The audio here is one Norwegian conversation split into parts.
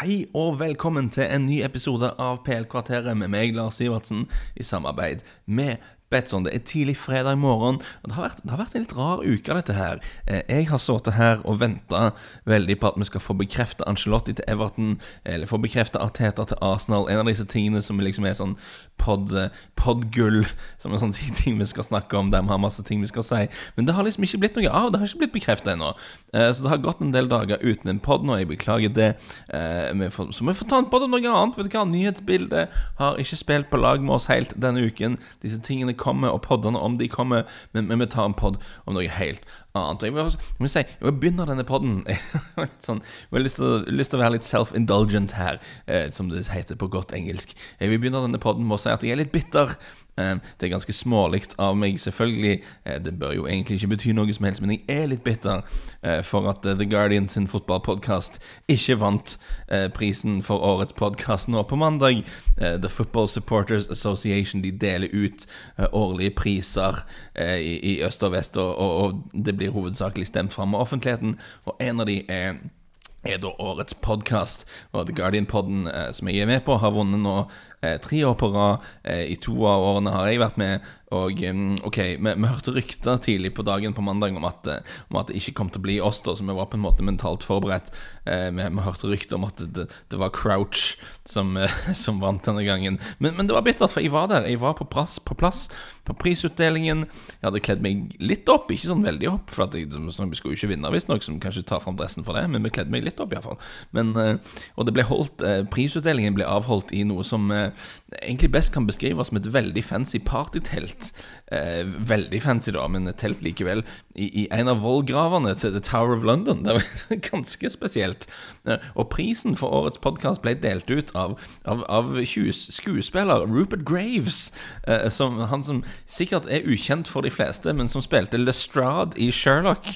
Hei og velkommen til en ny episode av PL-kvarteret med meg, Lars Sivertsen, i samarbeid med Betson. Det er tidlig fredag morgen, det har vært, det har vært en litt rar uke, dette her. Eh, jeg har sittet her og venta veldig på at vi skal få bekrefta Angelotti til Everton, eller få bekrefta Arteta til Arsenal. En av disse tingene som liksom er sånn pod, podgull, som er sånne ting vi skal snakke om, der vi har masse ting vi skal si. Men det har liksom ikke blitt noe av. Det har ikke blitt bekrefta ennå. Eh, så det har gått en del dager uten en pod nå. Jeg beklager det. Eh, så vi får ta en pod om noe annet. Vet du hva, Nyhetsbildet har ikke spilt på lag med oss helt denne uken. Disse tingene kommer, og poddene om de kommer, men, vi tar en podd om noe helt annet. Jeg vil, jeg vil si, jeg vil begynne denne podden sånn, Jeg har lyst til, å være litt self-indulgent her, eh, som det heter på godt engelsk. Jeg vil begynne denne podden med å si at jeg er litt bitter. Eh, det er ganske smålig av meg, selvfølgelig. Eh, det bør jo egentlig ikke bety noe som helst, men jeg er litt bitter eh, for at The Guardian sin fotballpodkast ikke vant prisen for årets podkast nå på mandag. The Football Supporters Association de deler ut årlige priser i øst og vest, og det blir hovedsakelig stemt fram av offentligheten, og en av de er er da årets podkast. Og The Guardian-podden som jeg er med på, har vunnet nå eh, tre år på rad. Eh, I to av årene har jeg vært med. Og ok, vi, vi hørte rykter tidlig på dagen på mandag om at, eh, om at, det ikke kom til å bli oss, da, så vi var på en måte mentalt forberedt. Eh, vi, vi, hørte rykter om at det, det var Crouch som, eh, som, vant denne gangen. Men, men, det var bittert, for jeg var der. Jeg var på plass på, plass, på prisutdelingen. Jeg hadde kledd meg litt opp, ikke sånn veldig opp, for at jeg, sånn, vi skulle jo ikke vinne, visstnok, som kanskje tar fram dressen for det, men vi kledde meg litt opp, iallfall. Eh, og det ble holdt Prisutdelingen ble avholdt i noe som egentlig best kan beskrives som et veldig fancy partytelt. Eh, veldig fancy, da, men et telt likevel. I, I, en av vollgravene til The Tower of London. Det var ganske spesielt. Eh, og prisen for årets podkast ble delt ut av, av, av skuespiller Rupert Graves. Eh, som, han som sikkert er ukjent for de fleste, men som spilte Lestrade i Sherlock.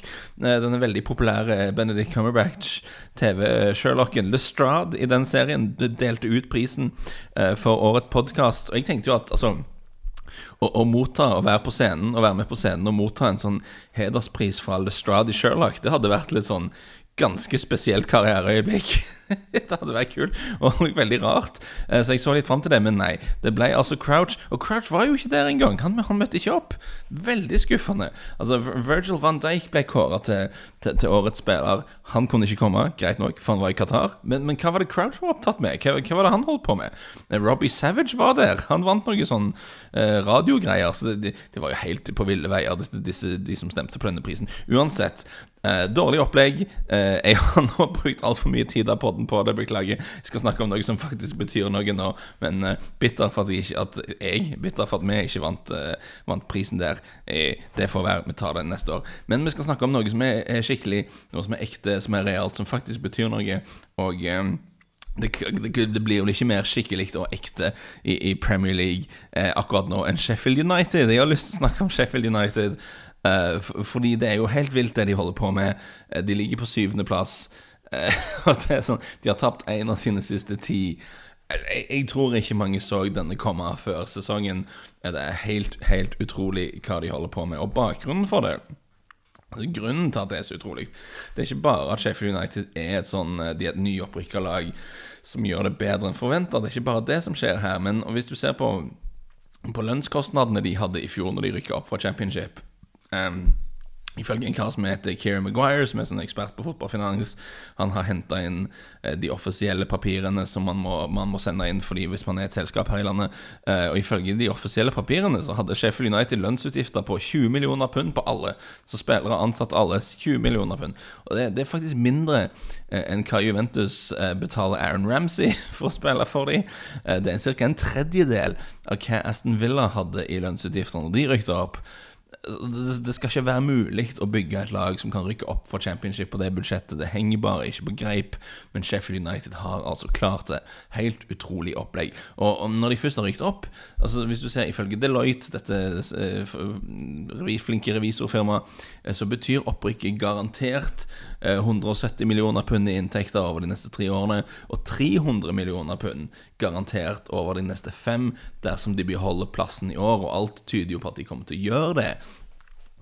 Eh, denne veldig populære Benedict Cumberbatch-TV-Sherlocken. Lestrade i den serien delte ut prisen eh, for årets podkast. Og jeg tenkte jo at altså å, motta, å være på scenen, å være med på scenen og motta en sånn hederspris fra Lestrade i Sherlock, det hadde vært litt sånn ganske spesielt karriereøyeblikk. det hadde vært kult og veldig rart. Eh, så jeg så litt fram til det, men nei. Det ble altså Crouch. Og Crouch var jo ikke der engang. Han, han møtte ikke opp. Veldig skuffende. Altså, Virgil van Dijk ble kåra til, til, til, årets spiller. Han kunne ikke komme, greit nok, for han var i Qatar. Men, men hva var det Crouch var opptatt med? Hva, hva, var det han holdt på med? Eh, Robbie Savage var der. Han vant noe sånn eh, radiogreier. Så det, det, var jo helt på ville veier, disse, de som stemte på denne prisen. Uansett, Eh, dårlig opplegg. Eh, jeg har nå brukt altfor mye tid av podden på det, beklager. Jeg skal snakke om noe som faktisk betyr noe nå, men eh, bitter for at jeg, ikke, at jeg bitter for at vi ikke vant, eh, vant prisen der. Eh, det får være, vi tar det neste år. Men vi skal snakke om noe som er, er skikkelig, noe som er ekte, som er realt, som faktisk betyr noe. Og eh, det, det, det, blir jo ikke mer skikkelig og ekte i, i Premier League eh, akkurat nå enn Sheffield United. Jeg har lyst til å snakke om Sheffield United. Uh, fordi det er jo helt vilt, det de holder på med. Uh, de ligger på syvendeplass. Uh, og sånn De har tapt én av sine siste ti. Jeg, jeg, tror ikke mange så denne komme før sesongen. Det er helt, helt utrolig hva de holder på med. Og bakgrunnen for det Grunnen til at det er så utrolig, det er ikke bare at Sheffield United er et sånn De er et nyopprykka lag som gjør det bedre enn forventa. Det er ikke bare det som skjer her. Men hvis du ser på, på lønnskostnadene de hadde i fjor når de rykka opp fra championship Um, Ifølge en kar som heter Kieran Maguire, som er sånn ekspert på fotballfinans, han har henta inn eh, de offisielle papirene som man må, man må, sende inn fordi hvis man er et selskap her i landet. Eh, og ifølge de offisielle papirene så hadde Sheffield United lønnsutgifter på 20 millioner pund på alle. Så spillere ansatt alle 20 millioner pund. Og det, det er faktisk mindre eh, enn hva Juventus betaler Aaron Ramsey for å spille for dem. Det er ca. en tredjedel av hva Aston Villa hadde i lønnsutgifter når de rykte opp det, skal ikke være mulig å bygge et lag som kan rykke opp for championship på det budsjettet. Det henger bare ikke på greip. Men Sheffield United har altså klart det. Helt utrolig opplegg. Og, og når de først har rykt opp altså Hvis du ser ifølge Deloitte, dette, dette flinke revisorfirmaet, eh, så betyr opprykket garantert 170 eh, millioner pund i inntekter over de neste tre årene, og 300 millioner pund garantert over de neste fem dersom de beholder plassen i år, og alt tyder jo på at de kommer til å gjøre det.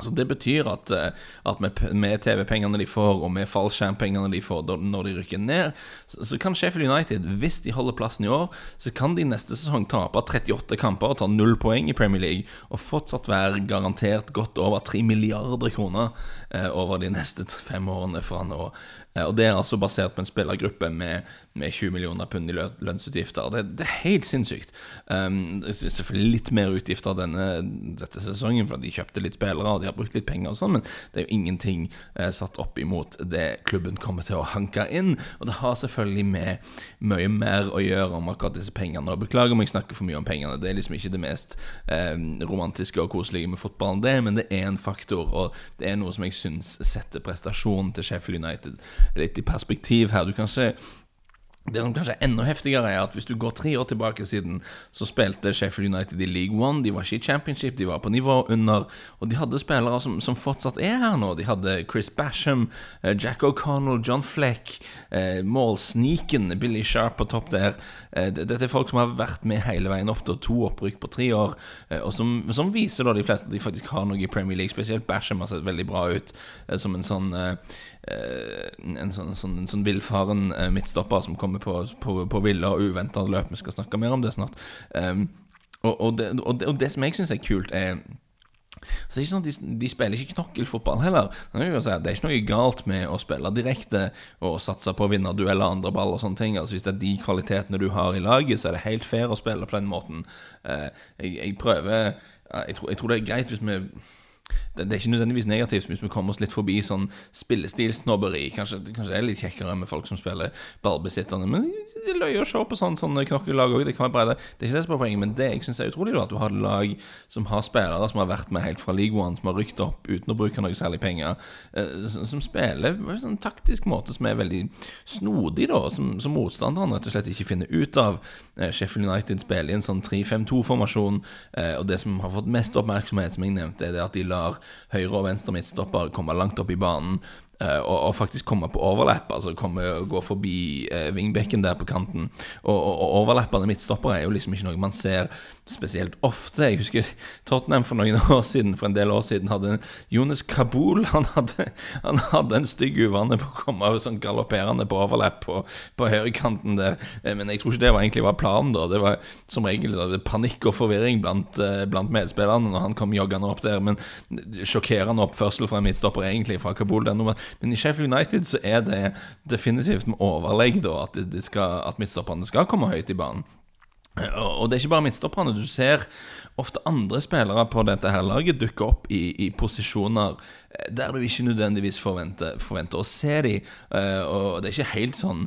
Så Det betyr at, eh, at med, med TV-pengene de får, og med fallskjermpengene de får når de rykker ned, så, så, kan Sheffield United, hvis de holder plassen i år, så kan de neste sesong tape 38 kamper og ta null poeng i Premier League, og fortsatt være garantert godt over 3 milliarder kroner eh, over de neste fem årene fra nå. Eh, og Det er altså basert på en spillergruppe med, med 20 millioner pund i lønnsutgifter. Det, det er helt sinnssykt. Um, selvfølgelig litt mer utgifter denne dette sesongen, for de kjøpte litt spillere og de har brukt litt penger, og sånn, men det er jo ingenting uh, satt opp imot det klubben kommer til å hanke inn. Og det har selvfølgelig med mye mer å gjøre om akkurat disse pengene. Og Beklager om jeg snakker for mye om pengene, det er liksom ikke det mest um, romantiske og koselige med fotballen, det, men det er en faktor, og det er noe som jeg syns setter prestasjonen til Sheffield United litt i perspektiv her. Du kan se det som kanskje er enda heftigere, er at hvis du går tre år tilbake siden, så spilte Sheffield United i League One. De var ikke i Championship, de var på nivå under. Og de hadde spillere som, som fortsatt er her nå. De hadde Chris Basham, eh, Jack O'Connell, John Fleck, eh, målsniken Billy Sharp på topp der. Eh, dette er folk som har vært med hele veien opp til to opprykk på tre år, og som, som, viser da de fleste at de faktisk har noe i Premier League. Spesielt Basham har sett veldig bra ut som en sånn en sånn, sånn, sånn villfaren midtstopper som kommer på, på, på ville og uventa løp. Vi skal snakke mer om det snart. Um, og, og, det, og, det, og, det, som jeg syns er kult, er så det er ikke sånn at de, de spiller ikke knokkelfotball heller. Det er ikke noe galt med å spille direkte og satse på å vinne dueller, andre ball og sånne ting. Altså Hvis det er de kvalitetene du har i laget, så er det helt fair å spille på den måten. Uh, jeg, jeg, prøver jeg tror, jeg tror det er greit hvis vi det, det, er ikke nødvendigvis negativt hvis vi kommer oss litt forbi sånn spillestilsnobberi. Kanskje, kanskje det er litt kjekkere med folk som spiller ballbesitterne. Men det løy å se på sånn, sånne knokkelag òg. Det kan være bra. Det er ikke det som er poenget, men det jeg syns er utrolig, da, at du har lag som har spillere som har vært med helt fra League One, som har rykt opp uten å bruke noe særlig penger, eh, som spiller på en sånn taktisk måte som er veldig snodig, da, som, som motstanderen rett og slett ikke finner ut av. Eh, Sheffield United spiller i en sånn 3-5-2-formasjon, eh, og det som har fått mest oppmerksomhet, som jeg nevnte, er det at de lar høyre- og venstre midtstopper komme langt opp i banen og, og, faktisk komme på overlapp, altså komme og gå forbi vingbekken wingbacken der på kanten. Og, og, og overlappende midtstoppere er jo liksom ikke noe man ser spesielt ofte. Jeg husker Tottenham for noen år siden, for en del år siden, hadde Jonas Kabul Han hadde, han hadde en stygg uvane på å komme sånn galopperende på overlapp på, på høyrekanten der. Eh, men jeg tror ikke det var egentlig var planen, da. Det var som regel da, panikk og forvirring blant, eh, blant medspillerne når han kom joggende opp der. Men sjokkerende oppførsel fra en midtstopper egentlig fra Kabul. Den, men i Sheffield United så er det definitivt med overlegg da, at, det skal, at midtstopperne skal komme høyt i banen. Og det er ikke bare midtstopperne. Du ser ofte andre spillere på dette her laget dukke opp i, i posisjoner eh, der du ikke nødvendigvis forventer, forventer å se dem. Eh, og det er ikke helt sånn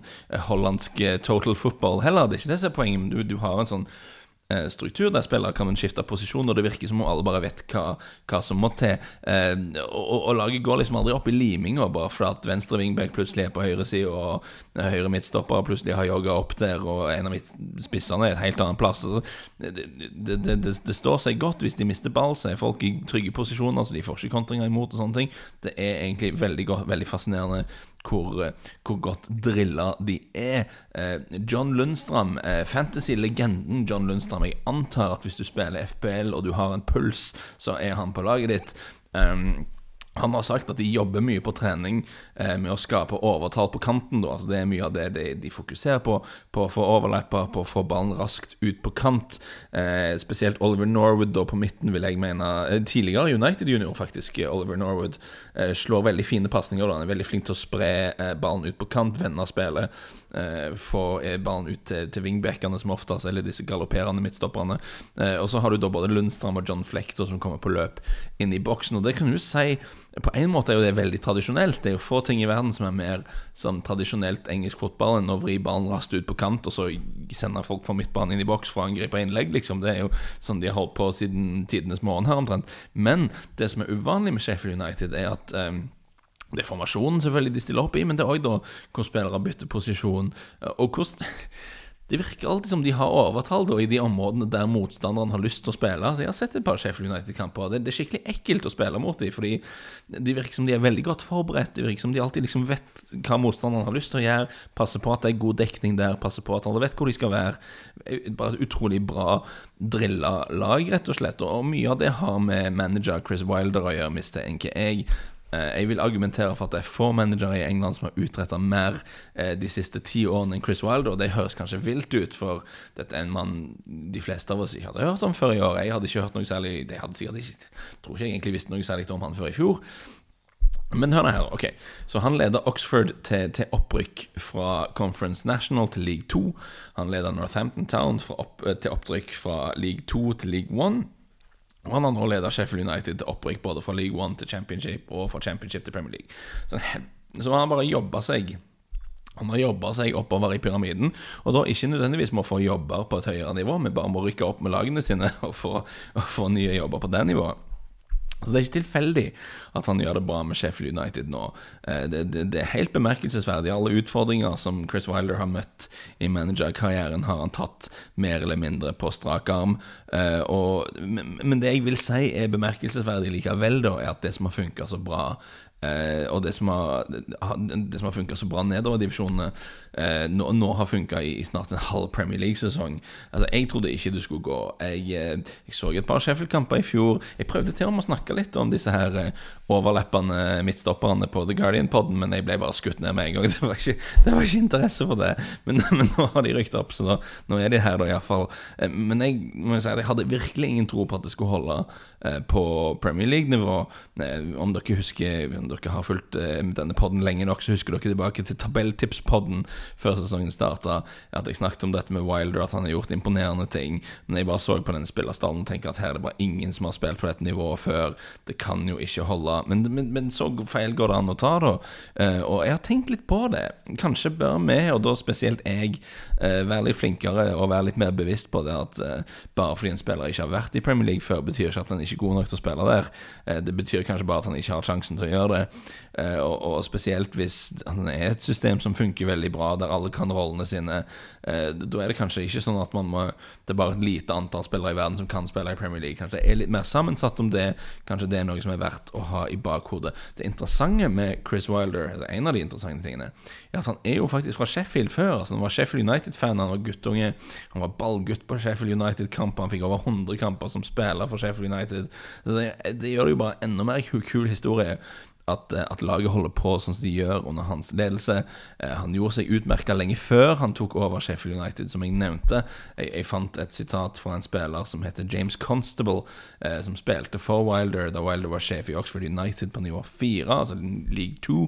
hollandsk total football heller. Det er ikke det som er poenget. Du, du har en sånn Eh, struktur der spillere kan skifte posisjon, og det virker som om alle bare vet hva, hva som må til. Eh, og, og, laget går liksom aldri opp i liminga bare fordi at venstre wingback plutselig er på høyre side, og høyre midtstopper plutselig har jogga opp der, og en av spissene er et helt annet plass. Altså, det, det, det, det, står seg godt hvis de mister ball, så er folk i trygge posisjoner, så de får ikke kontringer imot og sånne ting. Det er egentlig veldig, godt, veldig fascinerende hvor, eh, hvor godt drilla de er. Eh, John Lundstram, eh, fantasy-legenden John Lundstram. Jeg antar at hvis du spiller FPL og du har en puls, så er han på laget ditt. Um, han har sagt at de jobber mye på trening eh, med å skape overtall på kanten. Da. Altså, det er mye av det de, de fokuserer på. På å få overlapper, på å få ballen raskt ut på kant. Eh, spesielt Oliver Norwood da på midten, vil jeg mene. Eh, tidligere United junior, faktisk. Oliver Norwood eh, slår veldig fine pasninger. Han er veldig flink til å spre eh, ballen ut på kant, vende spillet. Eh, få ballen ut til, til wingbackene, som oftest, eller disse galopperende midtstopperne. og så har du da både Lundstrand og John Flekter som kommer på løp inn i boksen. Og det kan du si på en måte er jo det veldig tradisjonelt. Det er jo få ting i verden som er mer sånn tradisjonelt engelsk fotball enn å vri ballen raskt ut på kant, og så sende folk fra midtbanen inn i boks for å angripe innlegg, liksom. Det er jo sånn de har holdt på siden tidenes morgen her, omtrent. Men det som er uvanlig med Sheffield United, er at um, det er formasjonen selvfølgelig de stiller opp i, men det er òg da hvor spillere bytter posisjon. Og hvordan det virker alltid som de har overtall da, i de områdene der motstanderen har lyst til å spille. Så jeg har sett et par Sheffield United-kamper. Det, det, er skikkelig ekkelt å spille mot dem, fordi de virker som de er veldig godt forberedt. Det virker som de alltid liksom vet hva motstanderen har lyst til å gjøre, passer på at det er god dekning der, passer på at alle vet hvor de skal være. Bare et utrolig bra drilla lag, rett og slett. Og mye av det har med manager Chris Wilder å gjøre, mistenker jeg. Eh, jeg vil argumentere for at det er få managere i England som har utretta mer eh, de siste ti årene enn Chris Wilder. Og det høres kanskje vilt ut, for dette er en mann de fleste av oss ikke hadde hørt om før i år. Jeg hadde ikke hørt noe særlig Jeg hadde sikkert ikke Tror ikke jeg egentlig visste noe særlig om han før i fjor. Men hør her, ok Så han leder Oxford til, til, opprykk fra Conference National til League 2. Han leder Northampton Town opp, til opprykk fra League 2 til League 1. Og han har nå leda Sheffield United til opprykk både fra League One til Championship og fra Championship til Premier League. Så, så han har bare jobba seg han har jobba seg oppover i pyramiden, og da ikke nødvendigvis med å få jobber på et høyere nivå, men bare må rykke opp med lagene sine og få, og få nye jobber på det nivået. Så Det er ikke tilfeldig at han gjør det bra med Sheffield United nå. Eh, det, det, det er helt bemerkelsesverdig. Alle utfordringer som Chris Wilder har møtt i managerkarrieren, har han tatt mer eller mindre på strak arm. Eh, og, men det jeg vil si er bemerkelsesverdig likevel, da, er at det som har funka så bra Eh, og det som har, det har funka så bra nedover divisjonene, eh, nå, nå, har funka i, i, snart en halv Premier League-sesong. Altså, Jeg trodde ikke du skulle gå. Jeg, eh, jeg så et par Sheffield-kamper i fjor. Jeg prøvde til og med å snakke litt om disse her eh, overlappende midtstopperne på The Guardian-podden, men jeg ble bare skutt ned med en gang. Det var ikke, det var ikke interesse for det. Men, men, nå har de rykt opp, så da, nå er de her, da, iallfall. Eh, men jeg må si at jeg hadde virkelig ingen tro på at det skulle holde på Premier League-nivå. Om dere husker om dere har fulgt eh, denne podden lenge nok, så husker dere tilbake til tabelltipspodden før sesongen starta. At jeg snakket om dette med Wilder, at han har gjort imponerende ting. Men jeg bare så på denne spillerstallen og tenker at her er det bare ingen som har spilt på dette nivået før. Det kan jo ikke holde. Men, men, men så feil går det an å ta, da. Og jeg har tenkt litt på det. Kanskje bør vi, og da spesielt jeg, være litt flinkere og være litt mer bevisst på det at bare fordi en spiller ikke har vært i Premier League før, betyr ikke at han ikke er god nok til å spille der. det betyr kanskje bare at han ikke har sjansen til å gjøre det. Eh, og, spesielt hvis det er et system som funker veldig bra, der alle kan rollene sine. Eh, da er det kanskje ikke sånn at man må Det er bare et lite antall spillere i verden som kan spille i Premier League. Kanskje det er litt mer sammensatt om det. Kanskje det er noe som er verdt å ha i bakhodet. Det interessante med Chris Wilder, altså en av de interessante tingene, er at han er jo faktisk fra Sheffield før. Altså Han var Sheffield United-fan, han var guttunge. Han var ballgutt på Sheffield United-kamp. Han fikk over 100 kamper som spiller for Sheffield United. Det, det gjør det jo bare enda mer kul historie at, eh, at, laget holder på sånn som de gjør under hans ledelse. Eh, han gjorde seg utmerka lenge før han tok over Sheffield United, som jeg nevnte. Jeg, jeg fant et sitat fra en spiller som heter James Constable, eh, som spilte for Wilder da Wilder var sjef i Oxford United på nivå 4, altså League 2.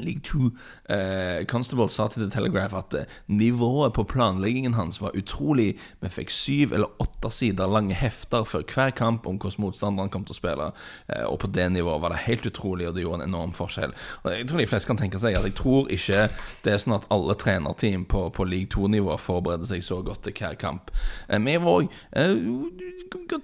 League 2 eh, Constable sa til The Telegraph at eh, nivået på planleggingen hans var utrolig. Vi fikk syv eller åtte sider lange hefter før hver kamp om hvordan motstanderen kom til å spille. Eh, og på det nivået var det helt utrolig, og det gjorde en enorm forskjell. Og Jeg tror de fleste kan tenke seg at jeg tror ikke det er sånn at alle trenerteam på, på League 2-nivå forbereder seg så godt til hver kamp. Eh, vi var òg eh,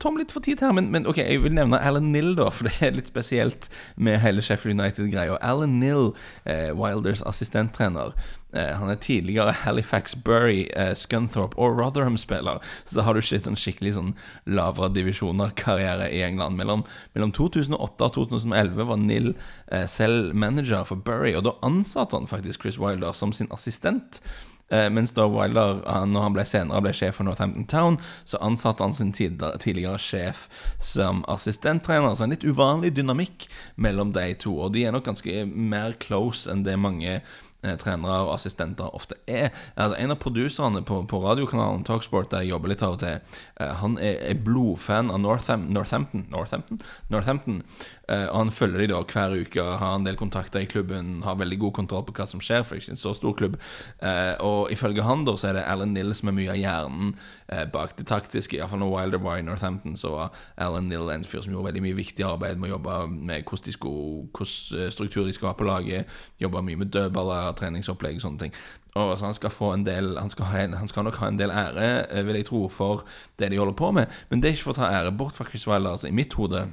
Tom litt for tid her, men, men, ok, jeg vil nevne Alan Nill, da, for det er litt spesielt med hele Sheffield United-greia. Alan Nill Wilders assistenttrener. Eh, han er tidligere Halifax Bury, eh, Scunthorpe og Rotherham-spiller. Så da har du ikke sånn skikkelig sånn lavere divisjoner-karriere i England. Mellom, mellom, 2008 og 2011 var Nill eh, selv manager for Bury, og da ansatte han faktisk Chris Wilder som sin assistent. Eh, mens da Wilder, når han ble senere ble sjef for Northampton Town, så ansatte han sin tidligere sjef som assistenttrener. Så en litt uvanlig dynamikk mellom de to. Og de er nok ganske mer close enn det mange eh, trenere og assistenter ofte er. Altså, en av produserne på, på, radiokanalen Talksport, der jeg jobber litt av og til, eh, han er, er blodfan av Northam, Northampton. Northampton? Northampton. Eh, og han følger de da hver uke, har en del kontakter i klubben, har veldig god kontroll på hva som skjer, for det er ikke en så stor klubb. Eh, og ifølge han da så er det Alan Nill som er mye av hjernen eh, bak det taktiske. Iallfall når Wilder var i Northampton, så var Alan Nill en fyr som gjorde veldig mye viktig arbeid med å jobbe med hvordan, skulle, hvordan struktur de skal ha på laget, jobba mye med dødballer, treningsopplegg og sånne ting. Og så han skal få en del han skal, ha, han skal, nok ha en del ære, vil jeg tro, for det de holder på med. Men det er ikke for å ta ære bort fra Chris Wilder. Altså, I mitt hode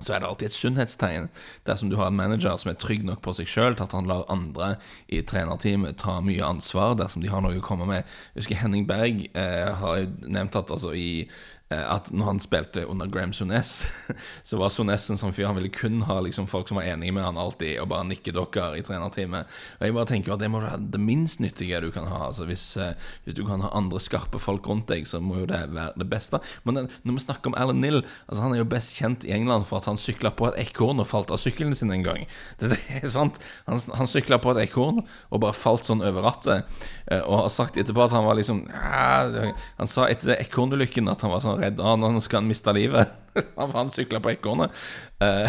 så er det alltid et sunnhetstegn dersom du har en manager som er trygg nok på seg sjøl til at han lar andre i trenerteamet ta mye ansvar dersom de har noe å komme med. Jeg husker Henning Berg eh, har nevnt at altså, i at når han spilte under Graham Sunes, så var Sunes en sånn fyr han ville kun ha liksom folk som var enige med han alltid, og bare nikke dokker i trenerteamet. Og jeg bare tenker at det må være det minst nyttige du kan ha. Altså hvis, eh, hvis, du kan ha andre skarpe folk rundt deg, så må jo det være det beste. Men når vi snakker om Alan Nill, altså han er jo best kjent i England for at han sykla på et ekorn og falt av sykkelen sin en gang. Det, er sant. Han, han sykla på et ekorn og bare falt sånn over rattet, eh, og har sagt etterpå at han var liksom Han sa etter ekornulykken at han var sånn redd når nå skal han miste livet. han sykla på ekornet. Uh,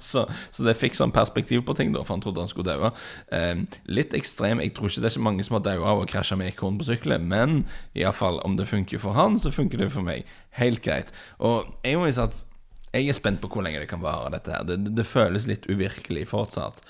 så, så, det fikk sånn perspektiv på ting, da, for han trodde han skulle daue. Uh, litt ekstrem. Jeg tror ikke det er så mange som har daua av å krasje med ekorn på sykkelen, men iallfall, om det funker for han, så funker det for meg. Helt greit. Og jeg må si at jeg er spent på hvor lenge det kan vare, dette her. Det, det, føles litt uvirkelig fortsatt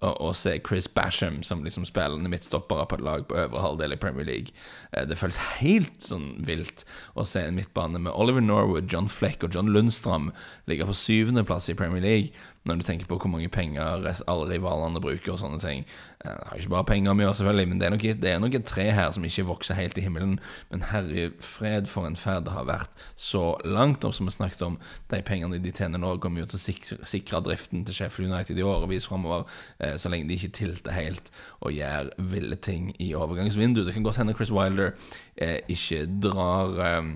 å, å, se Chris Basham som liksom spillende midtstoppere på et lag på øvre halvdel i Premier League. Eh, det føles helt sånn vilt å se en midtbane med Oliver Norwood, John Fleck og John Lundstram ligge på syvendeplass i Premier League når du tenker på hvor mange penger alle rivalene bruker og sånne ting. Det er ikke bare penger å gjøre, selvfølgelig, men det er, nok, det tre her som ikke vokser helt i himmelen. Men herre fred for en ferd det har vært så langt, og som vi snakket om, de pengene de tjener nå, kommer jo til å sikre, sikre driften til Sheffield United i årevis framover, eh, så lenge de ikke tilter helt og gjør ville ting i overgangsvinduet. Det kan godt hende Chris Wilder eh, ikke drar eh,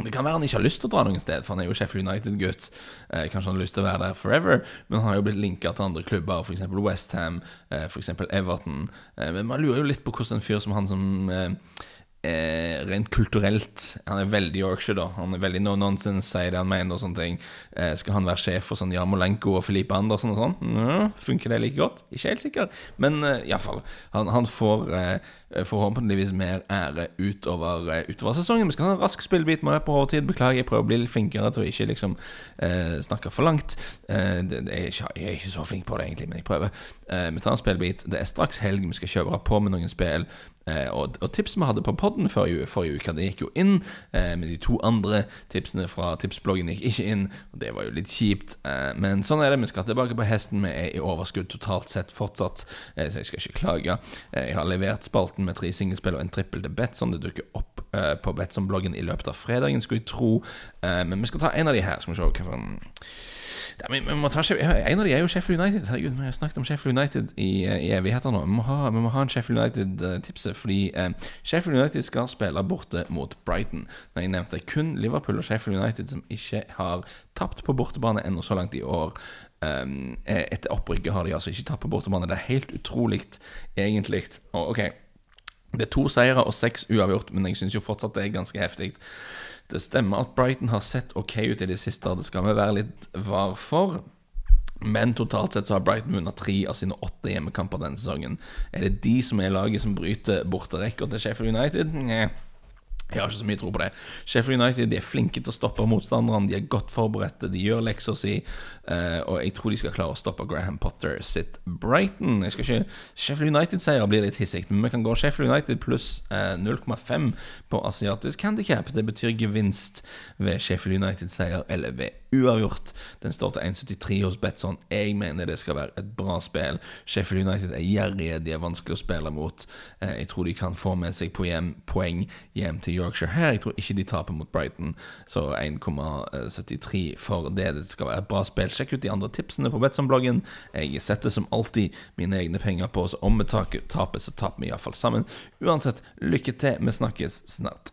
det kan være han ikke har lyst til å dra noen sted, for han er jo Sheffield United-gutt. Eh, kanskje han har lyst til å være der forever, men han har jo blitt linka til andre klubber, f.eks. Westham, eh, f.eks. Everton. Eh, men man lurer jo litt på hvordan en fyr som han som eh, eh, rent kulturelt Han er veldig Yorkshire, da. Han er veldig no nonsense, sier det han mener og sånne ting. Eh, skal han være sjef for sånn Jarmolenko og Filipe Andersen og sånn? Mm, funker det like godt? Ikke helt sikker, men eh, iallfall. Han, han får eh, forhåpentligvis mer ære utover, eh, utover sesongen. Vi skal ha en rask spillebit med på overtid. Beklager, jeg prøver å bli litt flinkere til å ikke liksom eh, snakke for langt. Eh, det, det er ikke, jeg er ikke så flink på det, egentlig, men jeg prøver. Eh, vi tar en spillbit. Det er straks helg, vi skal kjøre på med noen spill. Eh, og, og tipset vi hadde på podden forrige, forrige uke, det gikk jo inn. Eh, men de to andre tipsene fra tipsbloggen gikk ikke inn, og det var jo litt kjipt. Eh, men sånn er det. Vi skal tilbake på hesten. Vi er i overskudd totalt sett fortsatt, eh, så jeg skal ikke klage. Eh, jeg har levert spalten med tre singelspill og en trippel til Betson. Det dukker opp uh, på Betson-bloggen i løpet av fredagen, skulle jeg tro. men vi skal ta en av de her. Skal vi se hva ja, vi må ta, En av de er jo Sheffield United. Herregud, Vi har snakket om Sheffield United i, i evigheter nå. Vi må ha, vi må ha en Sheffield United-tipset. Fordi eh, Sheffield United skal spille borte mot Brighton. Når jeg nevnte kun Liverpool og Sheffield United som ikke har tapt på bortebane ennå så langt i år. Um, etter opprykket har de altså ikke tapt på bortebane. Det er helt utrolig, egentlig. Oh, ok, det er to seire og seks uavgjort, men jeg syns jo fortsatt det er ganske heftig. Det stemmer at Brighton har sett ok ut i det siste, det skal vi være litt var for. Men totalt sett så har Brighton vunnet tre av sine åtte hjemmekamper denne sesongen. Er det de som er laget som bryter borterekker til Sheffield United? Nei. Jeg har ikke så mye tro på det. Sheffield United de er flinke til å stoppe motstanderne. De er godt forberedte, de gjør leksa si. Uh, og jeg tror de skal klare å stoppe Graham Potter sitt Brighton. Jeg skal ikke Sheffield United-seier blir litt hissig, men vi kan gå Sheffield United pluss uh, eh, 0,5 på asiatisk handikap. Det betyr gevinst ved Sheffield United-seier eller ved uavgjort. Den står til 1,73 hos Betson. Jeg mener det skal være et bra spill. Sheffield United er gjerrige, de er vanskelig å spille mot. Uh, jeg tror de kan få med seg poeng hjem til Yorkshire her. Jeg tror ikke de taper mot Brighton, så 1,73 for det. Det skal være et bra spill. Sjekk ut de andre tipsene på Betson-bloggen. Jeg setter som alltid mine egne penger på, så om vi taper, så taper vi iallfall sammen. Uansett, lykke til. Vi snakkes snart.